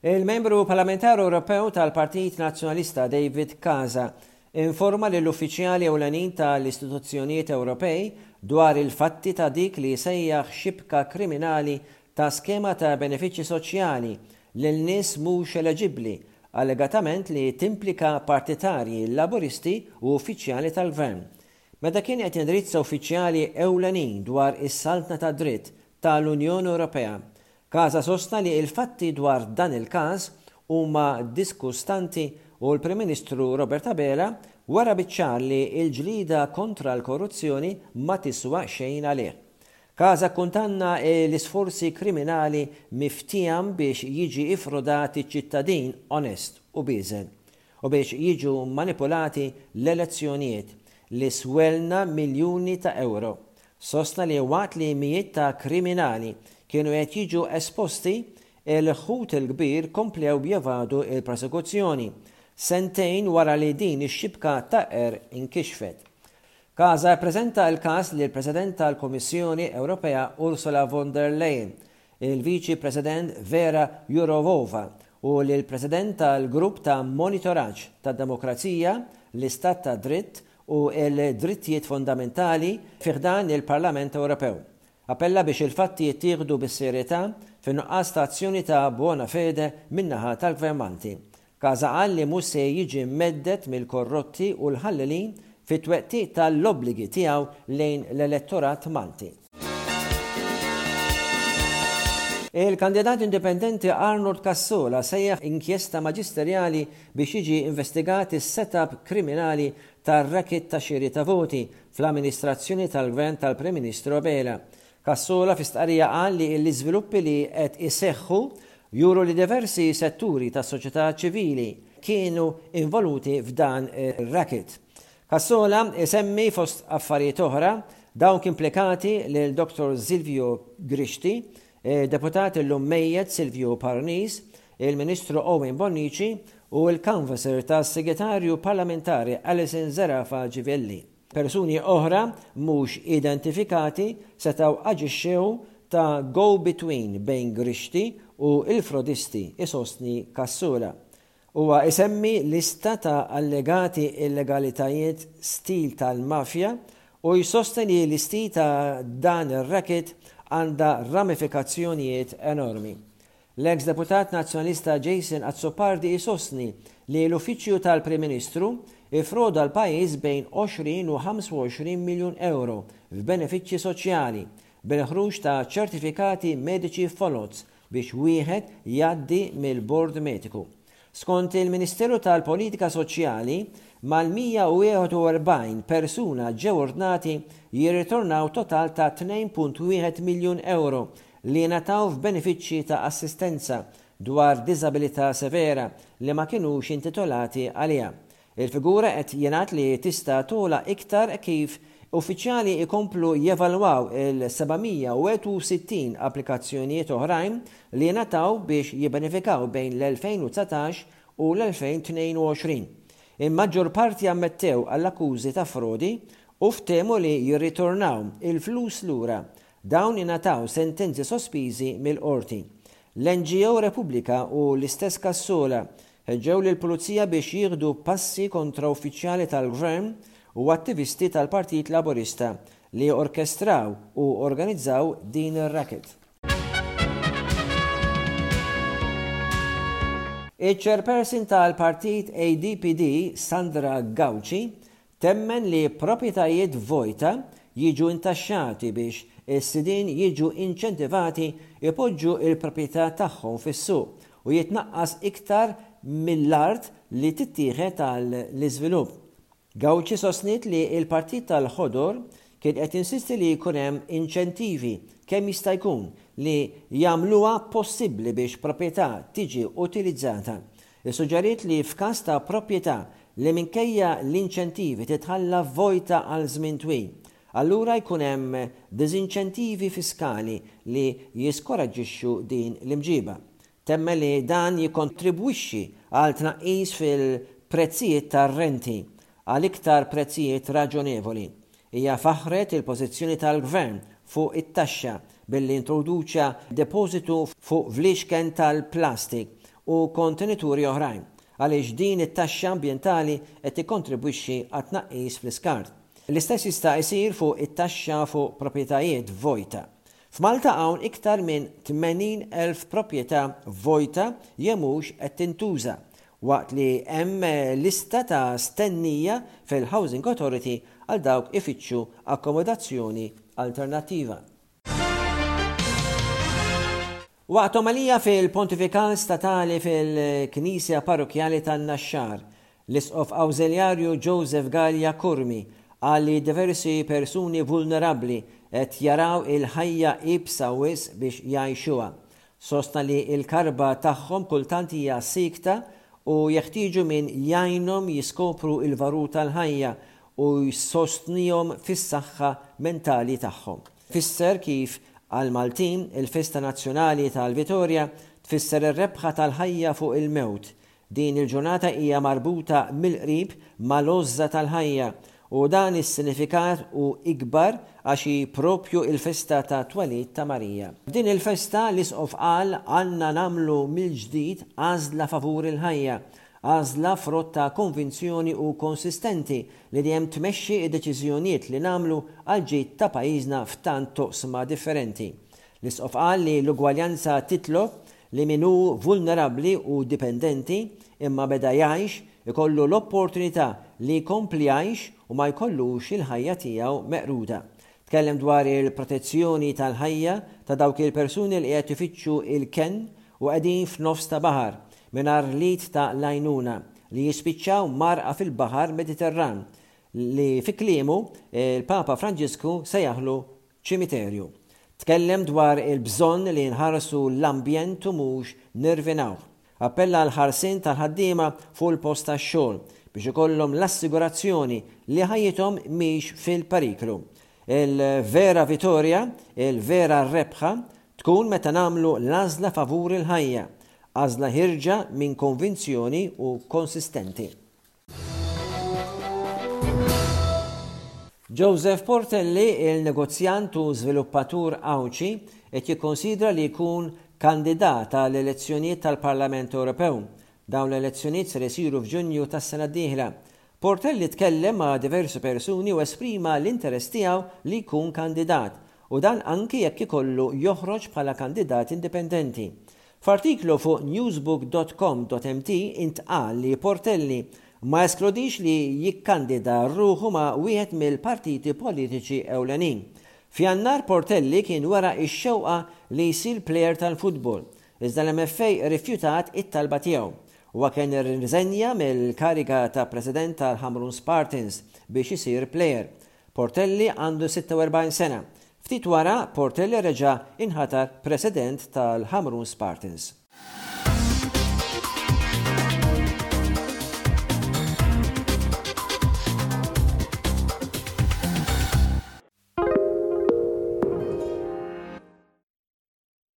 Il-Membru Parlamentari Ewropew tal-Partit Nazzjonalista David Casa informa lill uffiċjali ewlenin tal-istituzzjonijiet Ewropej dwar il-fatti ta' dik li jsejjaħ xibka kriminali ta' skema ta' benefiċċji soċjali lil nies mhux eleġibbli allegatament li timplika partitarji Laburisti u uffiċjali tal-Gvern. Meta kien qed jindirizza uffiċjali ewlenin dwar is-saltna tad-dritt ta' l-Unjoni Ewropea, Casa sostna li il-fatti dwar dan il-każ huma diskustanti u l-Prim Ministru Robert Abela wera biċ-ċar li l-ġlieda kontra l-korruzzjoni ma tiswa xejn għalih. Casa kkundanna l-isforzi kriminali miftieham biex jiġi ffrodat iċ-ċittadin onest u bieżen u biex jiġu mmanipulati l-elezzjonijiet li swelna miljuni ta' ewro. Sostna li waqt li mijiet ta' kriminali kienu qed jiġu esposti, il-ħut il-kbir komplew jevadu l-prosekuzzjoni, sentejn wara li din ix-xibka ta' qerq inkixfet. Casa ppreżenta l-każ lill-President tal-Kummissjoni Ewropea Ursula von der Leyen, il-Viċi President Vera Jourovova u lill-President tal-Grupp ta' Monitoraġġ tad-Demokrazija, l-Istat tad-Dritt u l-Drittijiet Fundamentali fi ħdan il-Parlament Ewropew. Appella biex il-fatti jittieħdu bis-serjetà fin-nuqqas ta' azzjoni ta' buona fede min-naħa tal-Gvern Malti, Casa qal li mhux se jiġi mhedded mill-korrotti u l-ħallelin fit-twettiq ta' l-obbligi tiegħu lejn l-elettorat Malti. Il-kandidat indipendenti Arnold Cassola sejjaħ inkjesta maġisterjali biex jiġi investigat is-set-up kriminali tar-racket ta' xiri ta' voti fl-amministrazzjoni tal-Gvern tal-Prim Ministru Abela. Cassola fi stqarrija qal li l-iżviluppi li qed iseħħu juru li diversi setturi tas-soċjetà ċivili kienu involuti f'dan ir-racket. Cassola isemmi fost affarijiet oħra dawk implikati lil Dr Silvio Grixti, id-Deputat illum mejjet Silvio Parnis, il-Ministru Owen Bonnici u l-Canvasser tas-Segretarju Parlamentari Alison Zerafa Givelli. Persuni oħra mhux identifikati setgħu aġixxew ta' go-between bejn Grixti u l-frodisti, isostni Cassola. Huwa isemmi lista ta' allegati illegalitajiet stil tal-mafja u jsostni li l-isti ta' dan ir-racket għandha ramifikazzjonijiet enormi. L-eks deputat Nazzjonalista Jason Azzopardi jsostni li l-Uffiċċju tal-Prim Ministru ffroda l-pajjiż bejn 20 u 25 miljun ewro f'benefiċċji soċjali bil-ħruġ ta' ċertifikati mediċi foloz biex wieħed jgħaddi mill-Bord Mediku. Skont il-Ministeru tal-Politika Soċjali, mal-141 persuna ġew ordnati jirritornaw total ta' 2.1 miljun ewro li jingħataw f'benefiċċji ta' assistenza dwar diżabilità severa li ma kinux intitolati għaliha Il-figura qed jingħad li tista' togħla iktar kif uffiċjali jkomplu jevalwaw il-761 applikazzjonijiet oħrajn li jingħataw biex jibbenefikaw bejn l-2019 u l-2022. Il-maġġor parti ammettew għall-akkużi ta' frodi u ftehmu li jirritornaw il-flus lura. Dawn ingħataw sentenzi sospiżi mill-Qorti. L-NGO Repubblika u l-istess Cassola Ħeġġew lill-Pulizija biex jieħdu passi kontra uffiċjali tal-Gvern u attivisti tal-Partit Laburista li orkestraw u organizzaw din ir-racket. Iċ-Chairperson tal-Partit ADPD, Sandra Gauci, Temmen li proprjetajiet vojta jiġu intaxxati biex is-sidien jiġu inċentivati jpoġġu l-proprjetà tagħhom fis-suq u jitnaqqas iktar mill-art li tittieħed għal l-iżvilupp. Gauci sostniet li l-Partit tal-Ħodor kien qed jinsisti li jkun hemm inċentivi kemm jista' jkun li jagħmluha possibbli biex proprjetà tiġi utilizzata Issuġġeriet li f'każ ta' proprjetà li minkejja l-inċentivi titħalla vojta għal żmien twil, allura jkun hemm diżinċentivi fiskali li jiskoraġġixxu din l-imġiba. Temmen li dan jikkontribwixxi għal tnaqqis fil-prezzijiet tar-renti għal iktar prezzijiet raġonevoli. Hija faħħret il-pożizzjoni tal-Gvern fuq it-taxxa billi introduċa depożitu fuq vliexken tal-plastik u kontenituri oħrajn, għaliex din it-taxxa ambjentali qed tikkontribwixxi għat-tnaqqis fl-iskart. L-istess jista' jsir fuq it-taxxa fuq proprjetajiet vojta. F'Malta hawn iktar minn 80 elf proprjetà vojta jew mhux qed tintuża, waqt li hemm lista ta' stennija fil-Housing Authority għal dawk ifittxu akkomodazzjoni alternattiva. Waqt omelija fil-Pontifikal Statali fil-Knisja Parrokkjali tan-Naxxar, l-Isqof Awżiljarju Joseph Galea Curmi qal li diversi persuni vulnerabbli qed jaraw il-ħajja iebsa wisq biex jgħixuha. Sostna li l-karba tagħhom kultant hija siekta u jeħtieġu min jgħinhom jiskopru l-valur tal-ħajja u jsostnihom fis-saħħa mentali tagħhom. Fisser kif għall-Maltin il-festa nazzjonali tal-Vitorja tfisser ir-rebħa tal-ħajja fuq il-mewt. Din il-ġurnata hija marbuta mill-qrib mal-għożża tal-ħajja u dan is-sinifikat hu ikbar għax hi proprju l-festa tat-twelid ta' Marija. F'din il-festa l-Isqof qal għandna nagħmlu mill-ġdid għażla favur il-ħajja Għażla frott ta' konvinzjoni u konsistenti li dejjem tmexxi d-deċiżjonijiet li nagħmlu għall-ġid ta' pajjiżna f'tant toqsma differenti. L-Isqof qal li l-ugwaljanza titlob li min hu vulnerabbli u dipendenti imma beda jgħix ikollu l-opportunità li jkompli jgħix u ma jkollux il-ħajja tiegħu meqruda. Tkellem dwar il-protezzjoni tal-ħajja ta' dawk il-persuni li qed ifittxu il-kenn u qegħdin f'nofs ta' baħar mingħajr l-id ta' l-għajnuna, li jispiċċaw mgħarrqa fil-baħar Mediterran, li fi kliemu, l-Papa Franġisku se jaħlu ċimiterju. Tkellem dwar il-bżonn li nħarsu l-ambjent u mhux nirvinawh. Appella għall-ħarsien tal-ħaddiema fuq il-post tax-xogħol biex ikollhom l-assigurazzjoni li ħajjithom mhix fil-periklu. Il-vera vitorja, il-vera rebħa, tkun meta nagħmlu l-għażla favur il-ħajja, Għażla ħierġa minn konvinzjoni u konsistenti. Joseph Portelli, il-negozjant u żviluppatur Għawdxi, qed jikkonsidra li jkun kandidat għal elezzjonijiet tal-Parlament Ewropew. Dawn l-elezzjonijiet ser isiru f'Ġunju tas-sena d-dieħla. Portelli tkellem ma' diversi persuni u esprima l-interess tiegħu li jkun kandidat, u dan anki jekk ikollu joħroġ bħala kandidat indipendenti. F'artiklu fuq newsbook.com.mt intqal li Portelli ma eskludix li jikkandida ruħu ma' wieħed mill-partiti politiċi ewlenin. F'Jannar Portelli kien wera x-xewqa li jsir plejer tal-futbol, Iżda l-MFA rrifjutat it-talba tiegħu. Huwa kien irriżenja mill-kariga ta' President tal-Ħamrun Spartans biex isir plejer. Portelli għandu 46 sena. Ftit wara, Portelli reġa' inħatar President tal-Ħamrun Spartans.